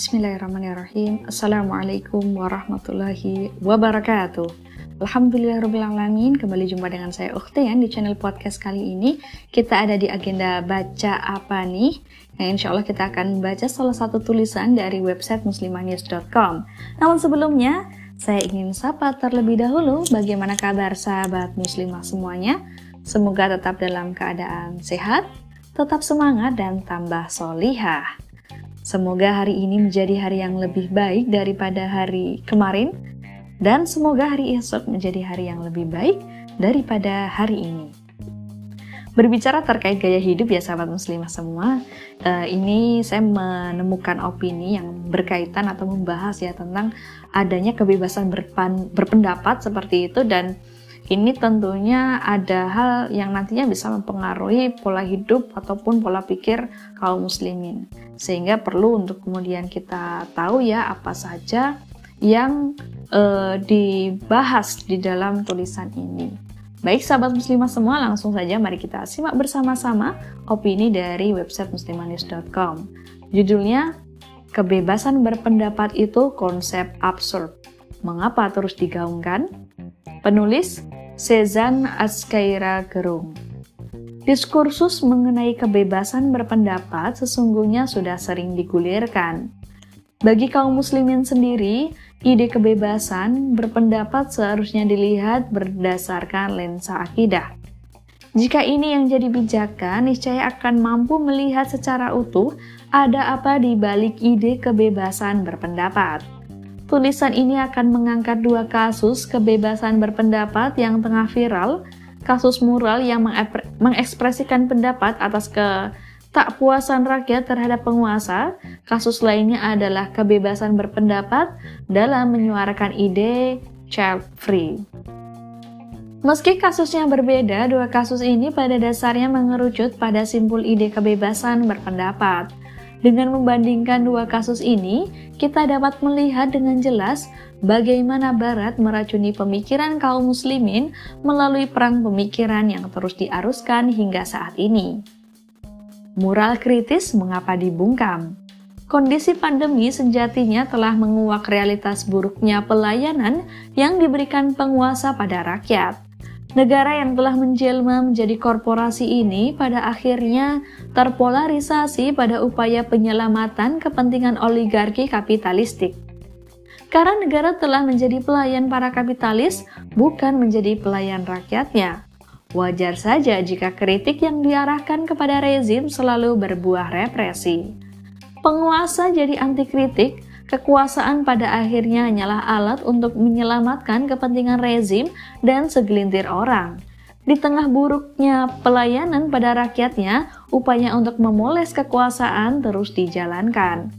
Bismillahirrahmanirrahim. Assalamualaikum warahmatullahi wabarakatuh. Alhamdulillahirrahmanirrahim. Kembali jumpa dengan saya Ukhtian di channel podcast kali ini. Kita ada di agenda baca apa nih? Nah, insya Allah kita akan baca salah satu tulisan dari website muslimanews.com. Namun sebelumnya, saya ingin sapa terlebih dahulu bagaimana kabar sahabat muslimah semuanya. Semoga tetap dalam keadaan sehat, tetap semangat, dan tambah solihah. Semoga hari ini menjadi hari yang lebih baik daripada hari kemarin, dan semoga hari esok menjadi hari yang lebih baik daripada hari ini. Berbicara terkait gaya hidup ya sahabat muslimah semua, uh, ini saya menemukan opini yang berkaitan atau membahas ya tentang adanya kebebasan berpendapat seperti itu dan ini tentunya ada hal yang nantinya bisa mempengaruhi pola hidup ataupun pola pikir kaum muslimin. Sehingga perlu untuk kemudian kita tahu ya apa saja yang uh, dibahas di dalam tulisan ini. Baik sahabat muslimah semua, langsung saja mari kita simak bersama-sama opini dari website muslimanews.com. Judulnya, Kebebasan berpendapat itu konsep absurd. Mengapa terus digaungkan? Penulis Sezan Askaira Gerung. Diskursus mengenai kebebasan berpendapat sesungguhnya sudah sering digulirkan. Bagi kaum muslimin sendiri, ide kebebasan berpendapat seharusnya dilihat berdasarkan lensa akidah. Jika ini yang jadi pijakan, niscaya akan mampu melihat secara utuh ada apa di balik ide kebebasan berpendapat. Tulisan ini akan mengangkat dua kasus kebebasan berpendapat yang tengah viral, kasus mural yang mengekspresikan pendapat atas ke tak puasan rakyat terhadap penguasa, kasus lainnya adalah kebebasan berpendapat dalam menyuarakan ide child free. Meski kasusnya berbeda, dua kasus ini pada dasarnya mengerucut pada simpul ide kebebasan berpendapat. Dengan membandingkan dua kasus ini, kita dapat melihat dengan jelas bagaimana Barat meracuni pemikiran kaum muslimin melalui perang pemikiran yang terus diaruskan hingga saat ini. Mural kritis mengapa dibungkam? Kondisi pandemi sejatinya telah menguak realitas buruknya pelayanan yang diberikan penguasa pada rakyat. Negara yang telah menjelma menjadi korporasi ini pada akhirnya terpolarisasi pada upaya penyelamatan kepentingan oligarki kapitalistik. Karena negara telah menjadi pelayan para kapitalis, bukan menjadi pelayan rakyatnya. Wajar saja jika kritik yang diarahkan kepada rezim selalu berbuah represi. Penguasa jadi anti kritik Kekuasaan pada akhirnya hanyalah alat untuk menyelamatkan kepentingan rezim dan segelintir orang. Di tengah buruknya pelayanan pada rakyatnya, upaya untuk memoles kekuasaan terus dijalankan.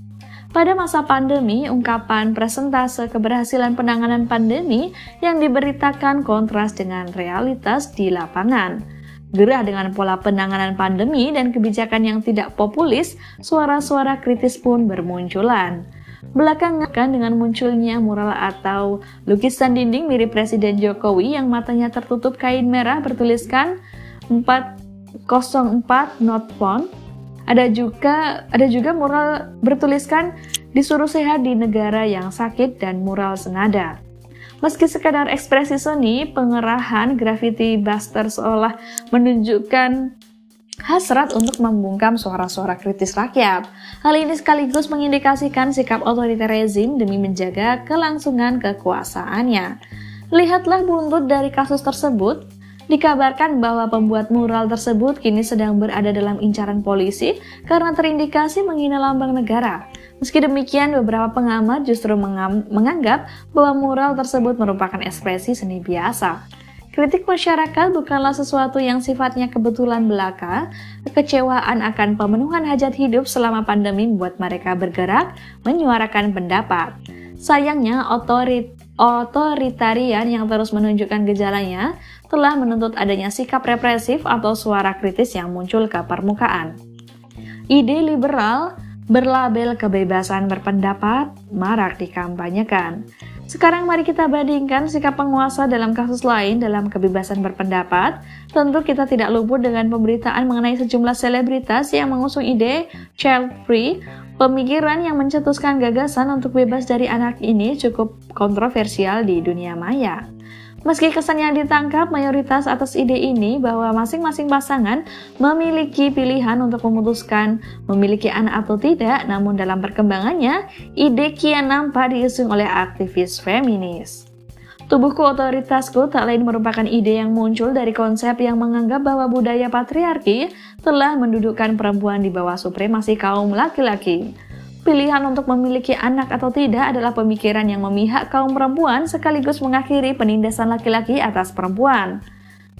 Pada masa pandemi, ungkapan presentase keberhasilan penanganan pandemi yang diberitakan kontras dengan realitas di lapangan. Gerah dengan pola penanganan pandemi dan kebijakan yang tidak populis, suara-suara kritis pun bermunculan. Belakangan dengan munculnya mural atau lukisan dinding mirip Presiden Jokowi yang matanya tertutup kain merah bertuliskan 404 not found. Ada juga ada juga mural bertuliskan disuruh sehat di negara yang sakit dan mural senada. Meski sekadar ekspresi seni, pengerahan graffiti buster seolah menunjukkan hasrat untuk membungkam suara-suara kritis rakyat. Hal ini sekaligus mengindikasikan sikap otoriter rezim demi menjaga kelangsungan kekuasaannya. Lihatlah buntut dari kasus tersebut. Dikabarkan bahwa pembuat mural tersebut kini sedang berada dalam incaran polisi karena terindikasi menghina lambang negara. Meski demikian, beberapa pengamat justru menganggap bahwa mural tersebut merupakan ekspresi seni biasa. Kritik masyarakat bukanlah sesuatu yang sifatnya kebetulan belaka. Kekecewaan akan pemenuhan hajat hidup selama pandemi membuat mereka bergerak menyuarakan pendapat. Sayangnya, otorit otoritarian yang terus menunjukkan gejalanya telah menuntut adanya sikap represif atau suara kritis yang muncul ke permukaan. Ide liberal berlabel kebebasan berpendapat marak dikampanyekan. Sekarang mari kita bandingkan sikap penguasa dalam kasus lain dalam kebebasan berpendapat. Tentu kita tidak luput dengan pemberitaan mengenai sejumlah selebritas yang mengusung ide child free. Pemikiran yang mencetuskan gagasan untuk bebas dari anak ini cukup kontroversial di dunia maya. Meski kesan yang ditangkap mayoritas atas ide ini bahwa masing-masing pasangan memiliki pilihan untuk memutuskan memiliki anak atau tidak, namun dalam perkembangannya, ide kian nampak diusung oleh aktivis feminis. Tubuhku otoritasku tak lain merupakan ide yang muncul dari konsep yang menganggap bahwa budaya patriarki telah mendudukkan perempuan di bawah supremasi kaum laki-laki. Pilihan untuk memiliki anak atau tidak adalah pemikiran yang memihak kaum perempuan sekaligus mengakhiri penindasan laki-laki atas perempuan.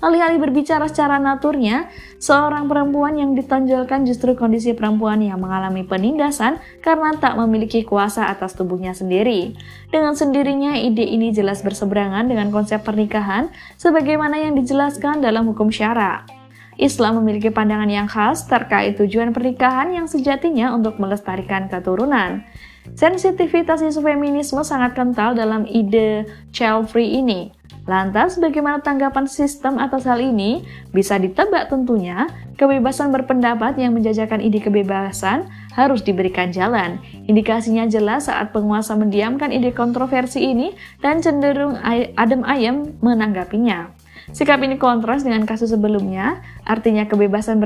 Alih-alih berbicara secara naturnya, seorang perempuan yang ditonjolkan justru kondisi perempuan yang mengalami penindasan karena tak memiliki kuasa atas tubuhnya sendiri. Dengan sendirinya, ide ini jelas berseberangan dengan konsep pernikahan sebagaimana yang dijelaskan dalam hukum syara. Islam memiliki pandangan yang khas terkait tujuan pernikahan yang sejatinya untuk melestarikan keturunan. Sensitivitas isu feminisme sangat kental dalam ide child free ini. Lantas, bagaimana tanggapan sistem atas hal ini? Bisa ditebak tentunya, kebebasan berpendapat yang menjajakan ide kebebasan harus diberikan jalan. Indikasinya jelas saat penguasa mendiamkan ide kontroversi ini dan cenderung adem ayem menanggapinya. Sikap ini kontras dengan kasus sebelumnya, artinya kebebasan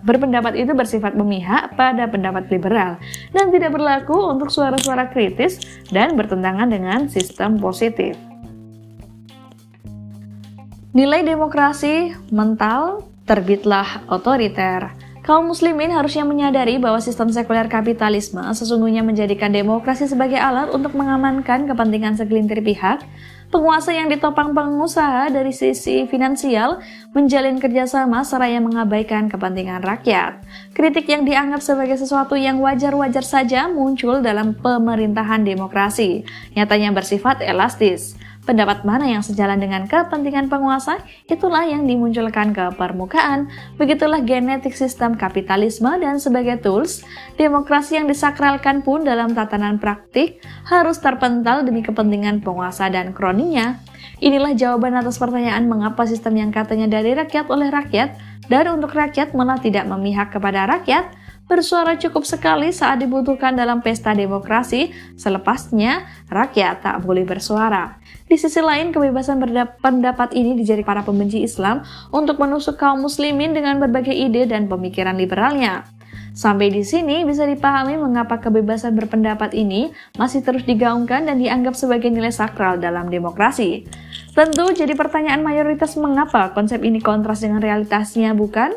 berpendapat itu bersifat memihak pada pendapat liberal dan tidak berlaku untuk suara-suara kritis dan bertentangan dengan sistem positif. Nilai demokrasi mental terbitlah otoriter. Kaum muslimin harusnya menyadari bahwa sistem sekuler kapitalisme sesungguhnya menjadikan demokrasi sebagai alat untuk mengamankan kepentingan segelintir pihak Penguasa yang ditopang pengusaha dari sisi finansial menjalin kerjasama seraya mengabaikan kepentingan rakyat. Kritik yang dianggap sebagai sesuatu yang wajar-wajar saja muncul dalam pemerintahan demokrasi, nyatanya bersifat elastis. Pendapat mana yang sejalan dengan kepentingan penguasa, itulah yang dimunculkan ke permukaan. Begitulah genetik sistem kapitalisme dan sebagai tools, demokrasi yang disakralkan pun dalam tatanan praktik harus terpental demi kepentingan penguasa dan kroninya. Inilah jawaban atas pertanyaan mengapa sistem yang katanya dari rakyat oleh rakyat dan untuk rakyat malah tidak memihak kepada rakyat, bersuara cukup sekali saat dibutuhkan dalam pesta demokrasi, selepasnya rakyat tak boleh bersuara. Di sisi lain, kebebasan pendapat ini dijadi para pembenci Islam untuk menusuk kaum muslimin dengan berbagai ide dan pemikiran liberalnya. Sampai di sini bisa dipahami mengapa kebebasan berpendapat ini masih terus digaungkan dan dianggap sebagai nilai sakral dalam demokrasi. Tentu jadi pertanyaan mayoritas mengapa konsep ini kontras dengan realitasnya, bukan?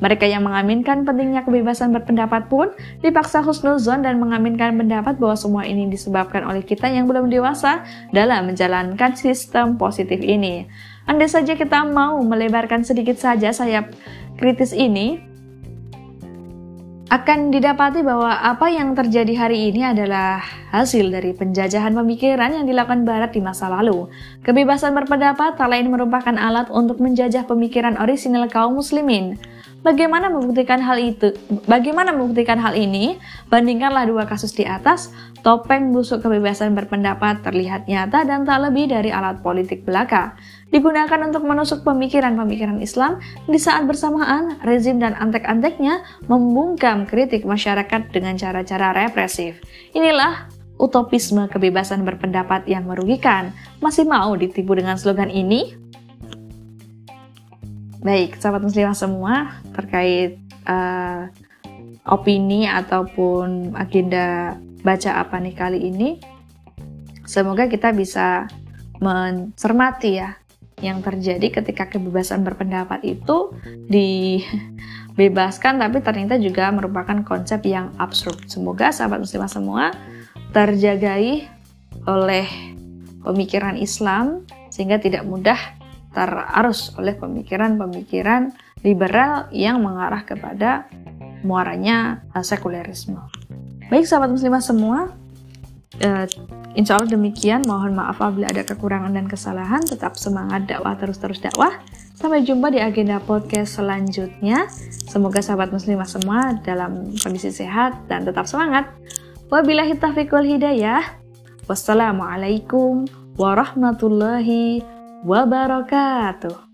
Mereka yang mengaminkan pentingnya kebebasan berpendapat pun dipaksa husnuzon dan mengaminkan pendapat bahwa semua ini disebabkan oleh kita yang belum dewasa dalam menjalankan sistem positif ini. Andai saja kita mau melebarkan sedikit saja sayap kritis ini, akan didapati bahwa apa yang terjadi hari ini adalah hasil dari penjajahan pemikiran yang dilakukan Barat di masa lalu. Kebebasan berpendapat tak lain merupakan alat untuk menjajah pemikiran orisinal kaum muslimin. Bagaimana membuktikan hal itu? Bagaimana membuktikan hal ini? Bandingkanlah dua kasus di atas. Topeng busuk kebebasan berpendapat terlihat nyata dan tak lebih dari alat politik belaka. Digunakan untuk menusuk pemikiran-pemikiran Islam di saat bersamaan rezim dan antek-anteknya membungkam kritik masyarakat dengan cara-cara represif. Inilah utopisme kebebasan berpendapat yang merugikan. Masih mau ditipu dengan slogan ini? Baik, sahabat muslimah semua, terkait uh, opini ataupun agenda baca apa nih kali ini, semoga kita bisa mencermati ya yang terjadi ketika kebebasan berpendapat itu dibebaskan tapi ternyata juga merupakan konsep yang absurd. Semoga sahabat muslimah semua terjagai oleh pemikiran Islam sehingga tidak mudah terarus oleh pemikiran-pemikiran liberal yang mengarah kepada muaranya uh, sekulerisme. Baik sahabat muslimah semua, uh, insya Allah demikian. Mohon maaf apabila ada kekurangan dan kesalahan. Tetap semangat dakwah terus-terus dakwah. Sampai jumpa di agenda podcast selanjutnya. Semoga sahabat muslimah semua dalam kondisi sehat dan tetap semangat. Wabillahi taufiq wal hidayah. Wassalamualaikum warahmatullahi wabarakatuh.